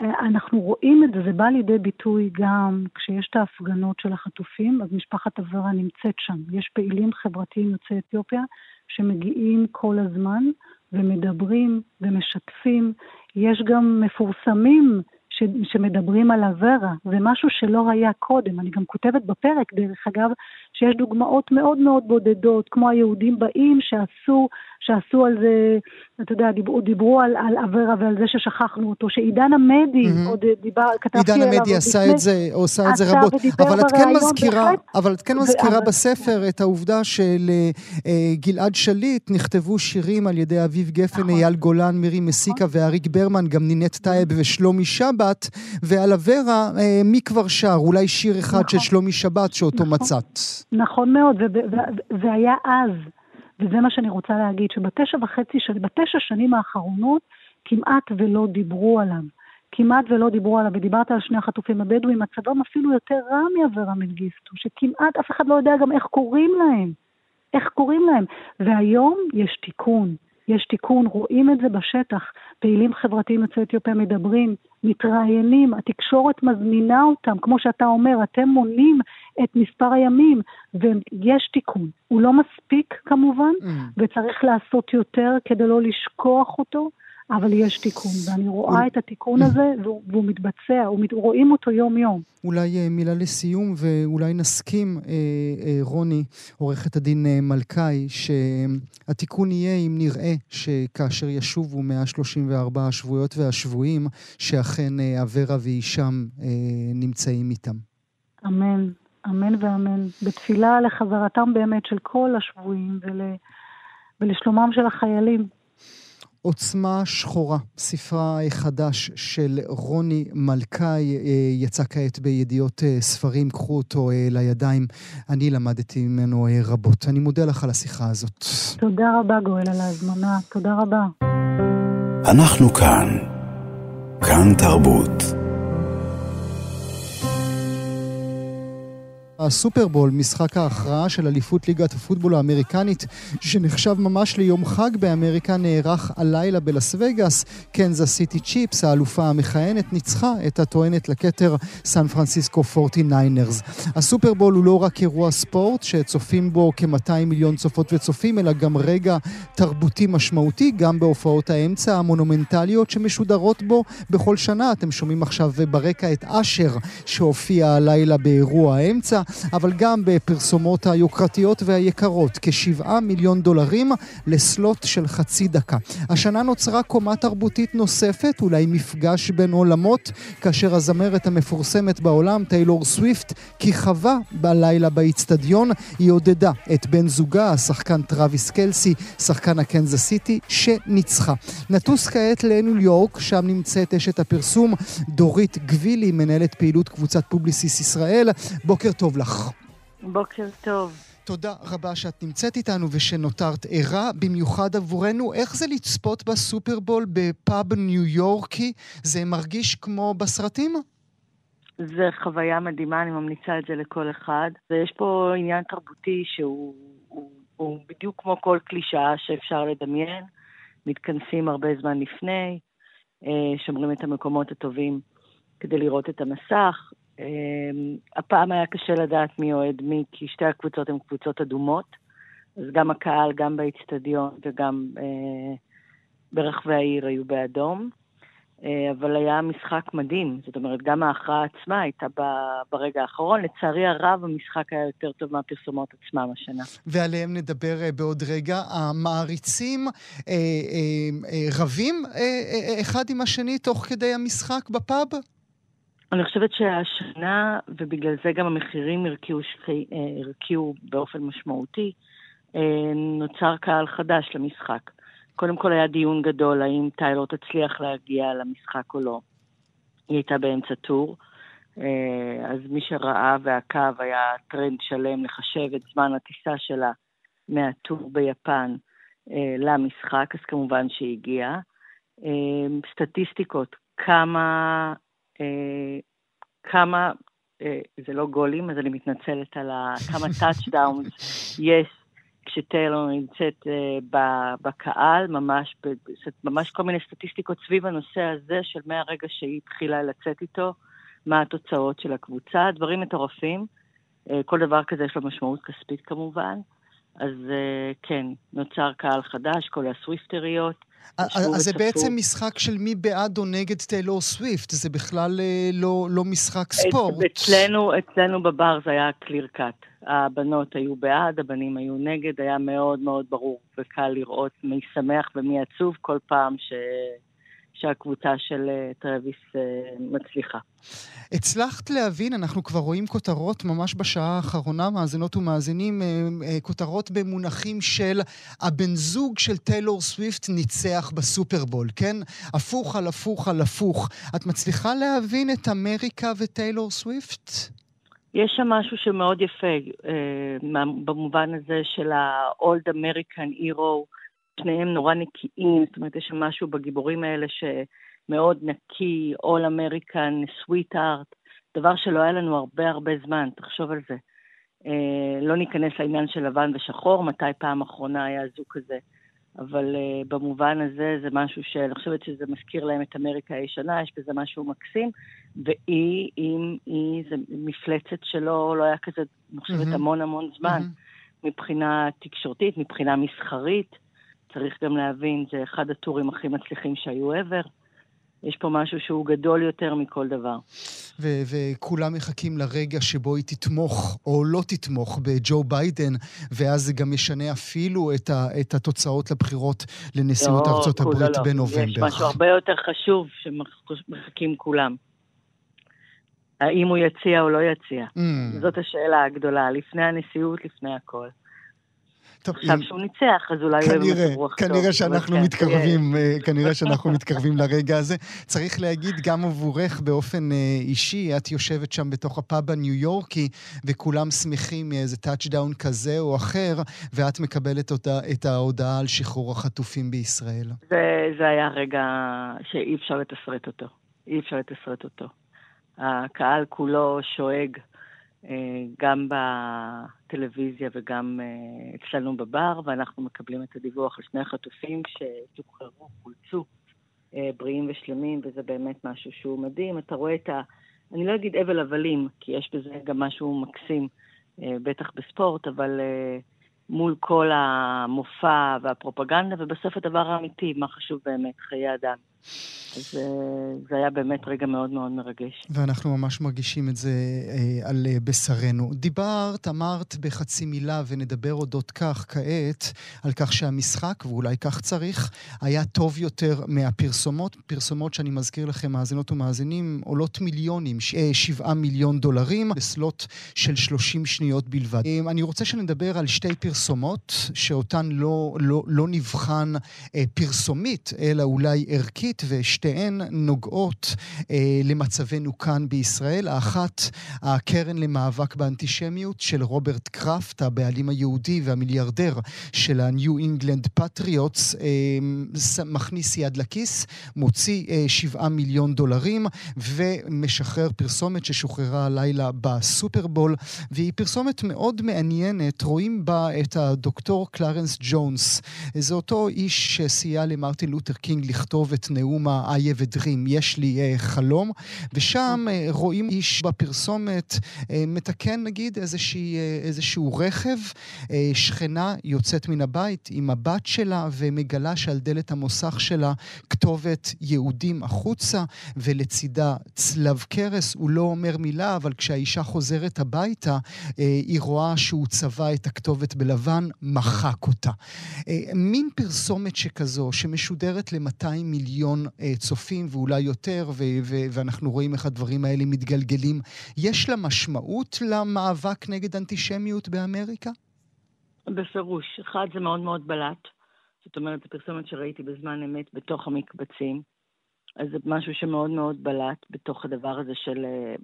אה, אנחנו רואים את זה, זה בא לידי ביטוי גם כשיש את ההפגנות של החטופים, אז משפחת אברה נמצאת שם. יש פעילים חברתיים יוצאי אתיופיה שמגיעים כל הזמן ומדברים ומשתפים. יש גם מפורסמים ש, שמדברים על אברה, זה משהו שלא היה קודם. אני גם כותבת בפרק, דרך אגב, שיש דוגמאות מאוד מאוד בודדות, כמו היהודים באים שעשו, שעשו על זה, אתה יודע, דיברו, דיברו על, על אברה, ועל זה ששכחנו אותו, שעידן עמדי mm-hmm. עוד דיבר, כתבתי עליו. עידן עמדי עשה את זה, עושה את זה רבות. אבל את כן מזכירה, בהחלט, אבל את כן מזכירה ו... בספר את העובדה שלגלעד שליט נכתבו שירים על ידי אביב גפן, נכון. אייל גולן, מירי מסיקה נכון. ואריק ברמן, גם נינט טייב ושלומי שבת, ועל אברה, אה, מי כבר שר? אולי שיר אחד נכון. של שלומי שבת שאותו נכון. מצאת. נכון מאוד, וזה היה אז, וזה מה שאני רוצה להגיד, שבתשע וחצי, בתשע שנים האחרונות כמעט ולא דיברו עליו. כמעט ולא דיברו עליו, ודיברת על שני החטופים הבדואים, מצבם אפילו יותר רע מאברה מנגיסטו, שכמעט אף אחד לא יודע גם איך קוראים להם. איך קוראים להם. והיום יש תיקון. יש תיקון, רואים את זה בשטח. פעילים חברתיים יוצאי אתיופיה מדברים, מתראיינים, התקשורת מזמינה אותם, כמו שאתה אומר, אתם מונים את מספר הימים, ויש תיקון. הוא לא מספיק כמובן, mm. וצריך לעשות יותר כדי לא לשכוח אותו, אבל יש תיקון, ואני רואה את התיקון הזה, והוא, והוא מתבצע, רואים אותו יום-יום. אולי אה, מילה לסיום, ואולי נסכים, אה, אה, רוני, עורכת הדין מלכאי, שהתיקון יהיה אם נראה שכאשר ישובו 134 השבויות והשבויים, שאכן אברה והישם נמצאים איתם. אמן, אמן ואמן. בתפילה לחזרתם באמת של כל השבויים ול... ולשלומם של החיילים. עוצמה שחורה, ספרה חדש של רוני מלכאי, אה, יצא כעת בידיעות אה, ספרים, קחו אותו אה, לידיים. אני למדתי ממנו רבות. אני מודה לך על השיחה הזאת. תודה רבה, גואל, על ההזמנה. תודה רבה. אנחנו כאן. כאן תרבות. הסופרבול, משחק ההכרעה של אליפות ליגת הפוטבול האמריקנית, שנחשב ממש ליום חג באמריקה, נערך הלילה בלאס וגאס. קנזס סיטי צ'יפס, האלופה המכהנת, ניצחה את הטוענת לכתר סן פרנסיסקו 49ers. הסופרבול הוא לא רק אירוע ספורט שצופים בו כ-200 מיליון צופות וצופים, אלא גם רגע תרבותי משמעותי, גם בהופעות האמצע המונומנטליות שמשודרות בו בכל שנה. אתם שומעים עכשיו ברקע את אשר שהופיע הלילה באירוע האמצע. אבל גם בפרסומות היוקרתיות והיקרות, כשבעה מיליון דולרים לסלוט של חצי דקה. השנה נוצרה קומה תרבותית נוספת, אולי מפגש בין עולמות, כאשר הזמרת המפורסמת בעולם, טיילור סוויפט, כיכבה בלילה באיצטדיון, היא עודדה את בן זוגה, השחקן טראביס קלסי, שחקן הקנזס סיטי, שניצחה. נטוס כעת לניו יורק, שם נמצאת אשת הפרסום דורית גביל, מנהלת פעילות קבוצת פובליסיס ישראל. בוקר טוב לך. בוקר טוב. תודה רבה שאת נמצאת איתנו ושנותרת ערה, במיוחד עבורנו. איך זה לצפות בסופרבול בפאב ניו יורקי? זה מרגיש כמו בסרטים? זה חוויה מדהימה, אני ממליצה את זה לכל אחד. ויש פה עניין תרבותי שהוא הוא, הוא בדיוק כמו כל קלישאה שאפשר לדמיין. מתכנסים הרבה זמן לפני, אה, שומרים את המקומות הטובים כדי לראות את המסך. אמ, הפעם היה קשה לדעת מי אוהד מי, כי שתי הקבוצות הן קבוצות אדומות, אז גם הקהל, גם באיצטדיון וגם אה, ברחבי העיר היו באדום. אה, אבל היה משחק מדהים, זאת אומרת, גם ההכרעה עצמה הייתה ברגע האחרון. לצערי הרב, המשחק היה יותר טוב מהפרסומות עצמם השנה. ועליהם נדבר אה, בעוד רגע. המעריצים אה, אה, אה, רבים אה, אה, אחד עם השני תוך כדי המשחק בפאב? אני חושבת שהשנה, ובגלל זה גם המחירים הרקיעו, אה, הרקיעו באופן משמעותי, אה, נוצר קהל חדש למשחק. קודם כל היה דיון גדול האם טיילור תצליח להגיע למשחק או לא. היא הייתה באמצע טור, אה, אז מי שראה ועקב היה טרנד שלם לחשב את זמן הטיסה שלה מהטור ביפן למשחק, אז כמובן שהיא הגיעה. סטטיסטיקות, כמה כמה, אה, זה לא גולים, אז אני מתנצלת על כמה טאצ'דאונס יש כשטיילור נמצאת אה, בקהל, ממש, ממש כל מיני סטטיסטיקות סביב הנושא הזה של מהרגע שהיא התחילה לצאת איתו, מה התוצאות של הקבוצה, דברים מטורפים. כל דבר כזה יש לו משמעות כספית כמובן. אז כן, נוצר קהל חדש, כל הסוויפטריות. אז זה בעצם משחק של מי בעד או נגד טיילור סוויפט, זה בכלל אה, לא, לא משחק ספורט. אצלנו, אצלנו בבר זה היה clear cut. הבנות היו בעד, הבנים היו נגד, היה מאוד מאוד ברור וקל לראות מי שמח ומי עצוב כל פעם ש... שהקבוצה של אה, טרוויס אה, מצליחה. הצלחת להבין, אנחנו כבר רואים כותרות ממש בשעה האחרונה, מאזינות ומאזינים, אה, כותרות במונחים של הבן זוג של טיילור סוויפט ניצח בסופרבול, כן? הפוך על הפוך על הפוך. את מצליחה להבין את אמריקה וטיילור סוויפט? יש שם משהו שמאוד יפה, במובן הזה של ה-Old American Hero. שניהם נורא נקיים, זאת אומרת, יש שם משהו בגיבורים האלה שמאוד נקי, All American, sweet art, דבר שלא היה לנו הרבה הרבה זמן, תחשוב על זה. אה, לא ניכנס לעניין של לבן ושחור, מתי פעם אחרונה היה זוג כזה, אבל אה, במובן הזה זה משהו שאני חושבת שזה מזכיר להם את אמריקה הישנה, יש בזה משהו מקסים, והיא, היא, היא, זה מפלצת שלא לא היה כזה, אני חושבת, mm-hmm. המון המון זמן, mm-hmm. מבחינה תקשורתית, מבחינה מסחרית. צריך גם להבין, זה אחד הטורים הכי מצליחים שהיו ever. יש פה משהו שהוא גדול יותר מכל דבר. ו- וכולם מחכים לרגע שבו היא תתמוך או לא תתמוך בג'ו ביידן, ואז זה גם ישנה אפילו את, ה- את התוצאות לבחירות לנשיאות לא, ארצות הברית לא, בנובמבר. יש משהו הרבה יותר חשוב שמחכים כולם. האם הוא יציע או לא יציע. Mm. זאת השאלה הגדולה, לפני הנשיאות, לפני הכל. טוב, עכשיו אם... שהוא ניצח, אז אולי כנראה, יהיה רוח כנראה טוב. שאנחנו כן, מתקרבים, אה, כנראה שאנחנו מתקרבים לרגע הזה. צריך להגיד, גם עבורך באופן אה, אישי, את יושבת שם בתוך הפאב הניו יורקי, וכולם שמחים מאיזה טאצ'דאון כזה או אחר, ואת מקבלת אותה, את ההודעה על שחרור החטופים בישראל. זה, זה היה רגע שאי אפשר לתסרט אותו. אי אפשר לתסרט אותו. הקהל כולו שואג גם בטלוויזיה וגם אצלנו בבר, ואנחנו מקבלים את הדיווח על שני החטופים ששוחררו, חולצו בריאים ושלמים, וזה באמת משהו שהוא מדהים. אתה רואה את ה... אני לא אגיד אבל הבלים, כי יש בזה גם משהו מקסים, בטח בספורט, אבל מול כל המופע והפרופגנדה, ובסוף הדבר האמיתי, מה חשוב באמת, חיי אדם. אה, זה היה באמת רגע מאוד מאוד מרגש. ואנחנו ממש מרגישים את זה אה, על אה, בשרנו. דיברת, אמרת בחצי מילה, ונדבר אודות כך כעת, על כך שהמשחק, ואולי כך צריך, היה טוב יותר מהפרסומות. פרסומות שאני מזכיר לכם, מאזינות ומאזינים, עולות מיליונים, שבעה מיליון דולרים, בסלוט של 30 שניות בלבד. אני רוצה שנדבר על שתי פרסומות, שאותן לא, לא, לא נבחן פרסומית, אלא אולי ערכית, ושתי... שתיהן נוגעות אה, למצבנו כאן בישראל. האחת, הקרן למאבק באנטישמיות של רוברט קראפט, הבעלים היהודי והמיליארדר של ה-New England Patriots, אה, מכניס יד לכיס, מוציא אה, 7 מיליון דולרים ומשחרר פרסומת ששוחררה הלילה בסופרבול, והיא פרסומת מאוד מעניינת. רואים בה את הדוקטור קלרנס ג'ונס. זה אותו איש שסייע למרטין לותר קינג לכתוב את נאום ה... I have a dream, יש לי uh, חלום, ושם uh, רואים איש בפרסומת uh, מתקן נגיד איזושהי, איזשהו רכב, שכנה יוצאת מן הבית עם הבת שלה ומגלה שעל דלת המוסך שלה כתובת יהודים החוצה ולצידה צלב קרס, הוא לא אומר מילה, אבל כשהאישה חוזרת הביתה, היא רואה שהוא צבע את הכתובת בלבן, מחק אותה. מין פרסומת שכזו, שמשודרת ל-200 מיליון uh, צופים ואולי יותר, ו- ו- ואנחנו רואים איך הדברים האלה מתגלגלים. יש לה משמעות למאבק נגד אנטישמיות באמריקה? בפירוש. אחד, זה מאוד מאוד בלט. זאת אומרת, זו פרסומת שראיתי בזמן אמת בתוך המקבצים. אז זה משהו שמאוד מאוד בלט בתוך הדבר הזה של... אה,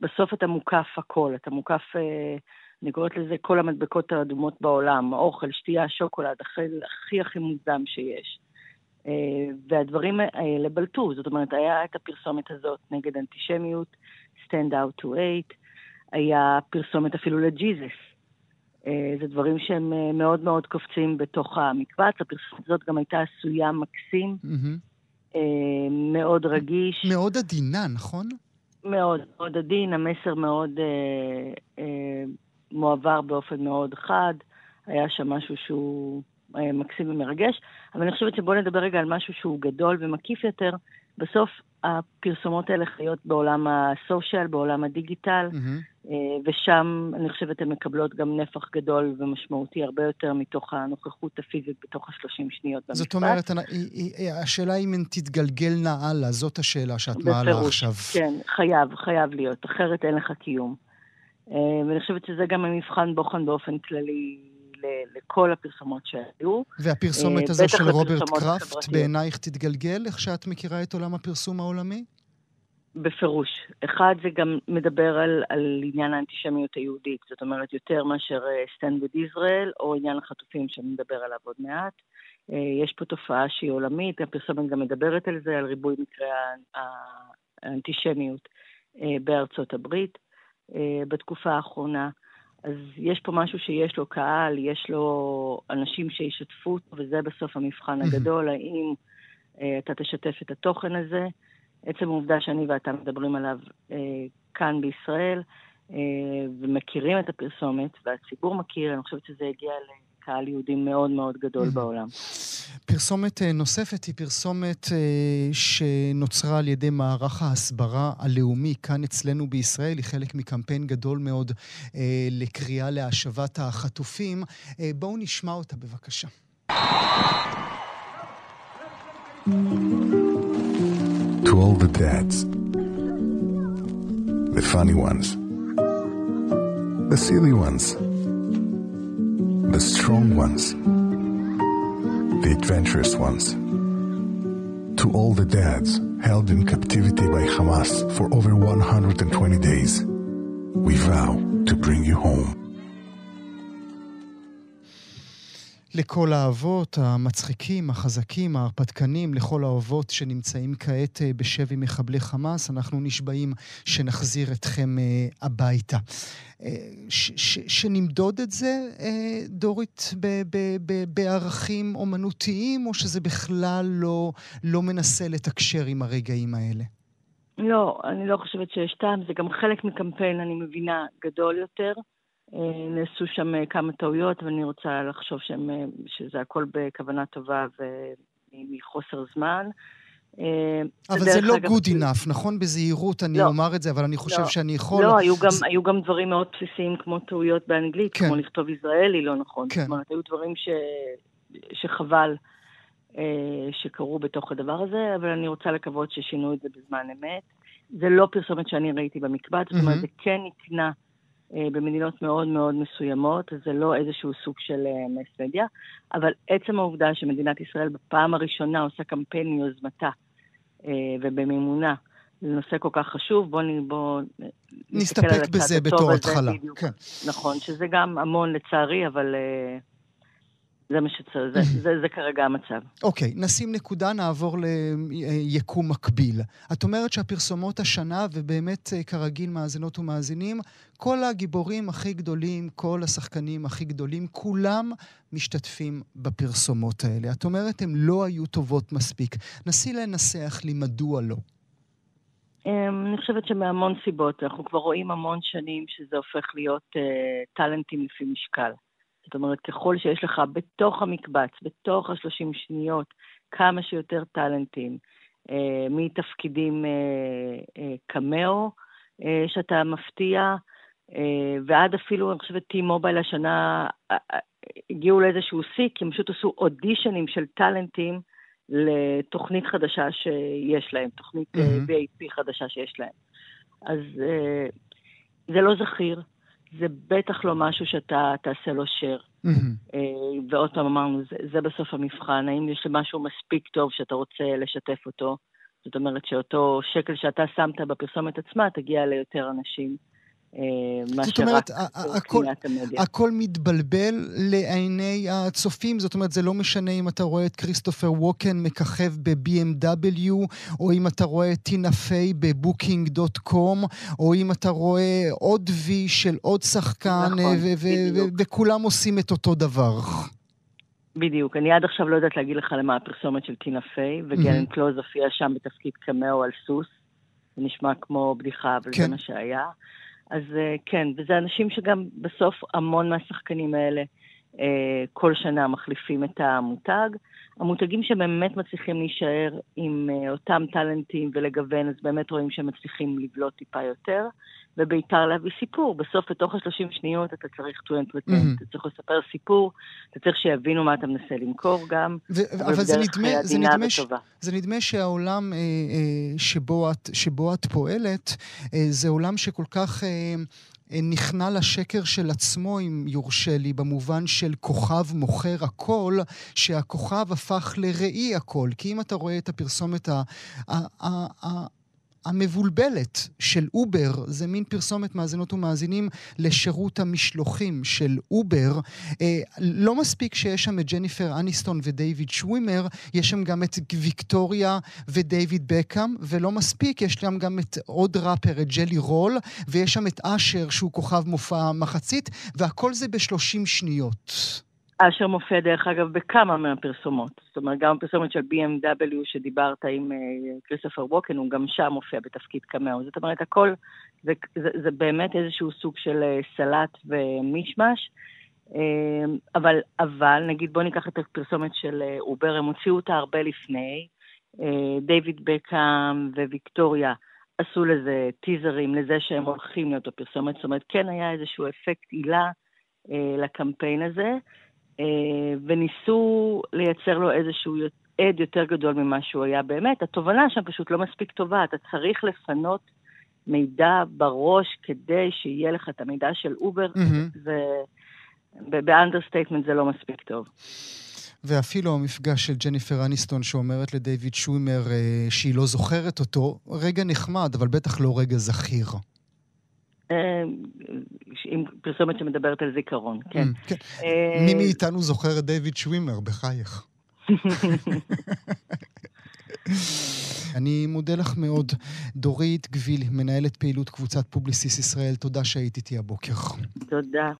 בסוף אתה מוקף הכל, אתה מוקף, אה, אני קוראת לזה כל המדבקות האדומות בעולם, אוכל, שתייה, שוקולד, הכי הכי, מוגזם שיש. אה, והדברים האלה בלטו, זאת אומרת, היה את הפרסומת הזאת נגד אנטישמיות, Stand Out to Eight, היה פרסומת אפילו לג'יזס. אה, זה דברים שהם אה, מאוד מאוד קופצים בתוך המקבץ. הפרסומת הזאת גם הייתה עשויה מקסים, mm-hmm. מאוד רגיש. מאוד עדינה, נכון? מאוד, מאוד עדין, המסר מאוד אה, אה, מועבר באופן מאוד חד. היה שם משהו שהוא מקסים ומרגש, אבל אני חושבת שבואו נדבר רגע על משהו שהוא גדול ומקיף יותר. בסוף הפרסומות האלה חיות בעולם הסושיאל, בעולם הדיגיטל, mm-hmm. ושם אני חושבת הן מקבלות גם נפח גדול ומשמעותי הרבה יותר מתוך הנוכחות הפיזית בתוך השלושים שניות במשפט. זאת אומרת, השאלה אם הן תתגלגלנה הלאה, זאת השאלה שאת מעלה עכשיו. כן, חייב, חייב להיות, אחרת אין לך קיום. אה, ואני חושבת שזה גם המבחן בוחן באופן כללי לכל הפרסומות שהיו. והפרסומת אה, הזו של רוברט קראפט בעינייך תתגלגל, איך שאת מכירה את עולם הפרסום העולמי? בפירוש. אחד, זה גם מדבר על, על עניין האנטישמיות היהודית, זאת אומרת, יותר מאשר stand by ישראל, או עניין החטופים שנדבר עליו עוד מעט. אה, יש פה תופעה שהיא עולמית, הפרסומת גם מדברת על זה, על ריבוי מקרי האנטישמיות אה, בארצות הברית בתקופה האחרונה. אז יש פה משהו שיש לו קהל, יש לו אנשים שישתפו אותו, וזה בסוף המבחן הגדול, האם אה, אתה תשתף את התוכן הזה. עצם העובדה שאני ואתה מדברים עליו אה, כאן בישראל, אה, ומכירים את הפרסומת, והציבור מכיר, אני חושבת שזה הגיע ל... קהל יהודי מאוד מאוד גדול בעולם. פרסומת אה, נוספת היא פרסומת אה, שנוצרה על ידי מערך ההסברה הלאומי כאן אצלנו בישראל. היא חלק מקמפיין גדול מאוד אה, לקריאה להשבת החטופים. בואו נשמע אותה בבקשה. To all the dads, the funny ones, the silly ones, the strong ones, the adventurous ones. To all the dads held in captivity by Hamas for over 120 days, we vow to bring you home. לכל האבות המצחיקים, החזקים, ההרפתקנים, לכל האהובות שנמצאים כעת אה, בשבי מחבלי חמאס, אנחנו נשבעים שנחזיר אתכם אה, הביתה. אה, שנמדוד את זה, דורית, בערכים אומנותיים, או שזה בכלל לא, לא מנסה לתקשר עם הרגעים האלה? לא, אני לא חושבת שיש טעם, זה גם חלק מקמפיין, אני מבינה, גדול יותר. אה, נעשו שם אה, כמה טעויות, ואני רוצה לחשוב שהם, אה, שזה הכל בכוונה טובה ומחוסר זמן. אבל זה לא good enough, נכון? בזהירות אני לא, אומר את זה, אבל אני חושב לא, שאני יכול... לא, היו גם, היו גם דברים מאוד בסיסיים כמו טעויות באנגלית, כן. כמו לכתוב ישראלי לא נכון. כן. זאת אומרת, היו דברים ש... שחבל שקרו בתוך הדבר הזה, אבל אני רוצה לקוות ששינו את זה בזמן אמת. זה לא פרסומת שאני ראיתי במקבץ, זאת אומרת, זה כן נקנה. אה, במדינות מאוד מאוד מסוימות, זה לא איזשהו סוג של מס אה, מדיה, אבל עצם העובדה שמדינת ישראל בפעם הראשונה עושה קמפיין מיוזמתה אה, ובמימונה לנושא כל כך חשוב, בואו בוא נסתפק בזה בתור התחלה. כן. נכון, שזה גם המון לצערי, אבל זה מה שצריך, זה, זה, זה כרגע המצב. אוקיי, okay, נשים נקודה, נעבור ליקום מקביל. את אומרת שהפרסומות השנה, ובאמת אה, כרגיל מאזינות ומאזינים, כל הגיבורים הכי גדולים, כל השחקנים הכי גדולים, כולם משתתפים בפרסומות האלה. את אומרת, הן לא היו טובות מספיק. נסי לנסח לי מדוע לא. אמ, אני חושבת שמהמון סיבות. אנחנו כבר רואים המון שנים שזה הופך להיות uh, טאלנטים לפי משקל. זאת אומרת, ככל שיש לך בתוך המקבץ, בתוך השלושים שניות, כמה שיותר טאלנטים, אה, מתפקידים אה, אה, קמאו, אה, שאתה מפתיע, אה, ועד אפילו, אני חושבת, T-Mobile השנה אה, אה, הגיעו לאיזשהו שיא, כי הם פשוט עשו אודישנים של טאלנטים לתוכנית חדשה שיש להם, תוכנית mm-hmm. VIP חדשה שיש להם. אז אה, זה לא זכיר, זה בטח לא משהו שאתה תעשה לו share. Mm-hmm. ועוד פעם אמרנו, זה, זה בסוף המבחן, האם יש משהו מספיק טוב שאתה רוצה לשתף אותו? זאת אומרת שאותו שקל שאתה שמת בפרסומת עצמה תגיע ליותר אנשים. אה, זאת אומרת, הכל, הכל מתבלבל לעיני הצופים, זאת אומרת, זה לא משנה אם אתה רואה את כריסטופר ווקן מככב ב-BMW, או אם אתה רואה את טינה פיי בבוקינג.קום, או אם אתה רואה עוד וי של עוד שחקן, נכון, וכולם עושים את אותו דבר. בדיוק. אני עד עכשיו לא יודעת להגיד לך למה הפרסומת של טינה פיי, וגלן קלוז הופיע שם בתפקיד קמאו על סוס. זה נשמע כמו בדיחה, אבל כן. זה מה שהיה. אז אה, כן, וזה אנשים שגם בסוף המון מהשחקנים האלה אה, כל שנה מחליפים את המותג. המותגים שבאמת מצליחים להישאר עם אה, אותם טאלנטים ולגוון, אז באמת רואים שהם מצליחים לבלוט טיפה יותר. ובעיקר להביא סיפור. בסוף, בתוך ה-30 שניות אתה צריך to entertain, mm-hmm. אתה צריך לספר סיפור, אתה צריך שיבינו מה אתה מנסה למכור גם, ו- אבל זה נדמה, זה נדמה, ש- זה נדמה שהעולם אה, אה, שבו, את, שבו את פועלת, אה, זה עולם שכל כך... אה, אה נכנע לשקר של עצמו, אם יורשה לי, במובן של כוכב מוכר הכל, שהכוכב הפך לראי הכל. כי אם אתה רואה את הפרסומת ה... המבולבלת של אובר, זה מין פרסומת מאזינות ומאזינים לשירות המשלוחים של אובר. אה, לא מספיק שיש שם את ג'ניפר אניסטון ודייוויד שווימר, יש שם גם את ויקטוריה ודייוויד בקאם, ולא מספיק, יש שם גם את עוד ראפר, את ג'לי רול, ויש שם את אשר שהוא כוכב מופע מחצית, והכל זה בשלושים שניות. אשר מופיע דרך אגב בכמה מהפרסומות. זאת אומרת, גם הפרסומת של BMW שדיברת עם כריסטופר uh, ווקן, הוא גם שם מופיע בתפקיד קמאו. זאת אומרת, הכל, זה, זה, זה באמת איזשהו סוג של uh, סלט ומישמש. Uh, אבל, אבל, נגיד, בואו ניקח את הפרסומת של uh, אובר, הם הוציאו אותה הרבה לפני. Uh, דיוויד בקאם וויקטוריה עשו לזה טיזרים, לזה שהם הולכים להיות בפרסומת. זאת אומרת, כן היה איזשהו אפקט הילה uh, לקמפיין הזה. אה, וניסו לייצר לו איזשהו עוד יותר גדול ממה שהוא היה באמת. התובנה שם פשוט לא מספיק טובה, אתה צריך לפנות מידע בראש כדי שיהיה לך את המידע של אובר, mm-hmm. וב understatement זה לא מספיק טוב. ואפילו המפגש של ג'ניפר אניסטון שאומרת לדייוויד שווימר אה, שהיא לא זוכרת אותו, רגע נחמד, אבל בטח לא רגע זכיר. אה, עם פרסומת שמדברת על זיכרון, כן. כן. אה, מי מאיתנו זוכר את דיוויד שווימר, בחייך. אני מודה לך מאוד. דורית גביל, מנהלת פעילות קבוצת פובליסיס ישראל, תודה שהיית איתי הבוקר. תודה.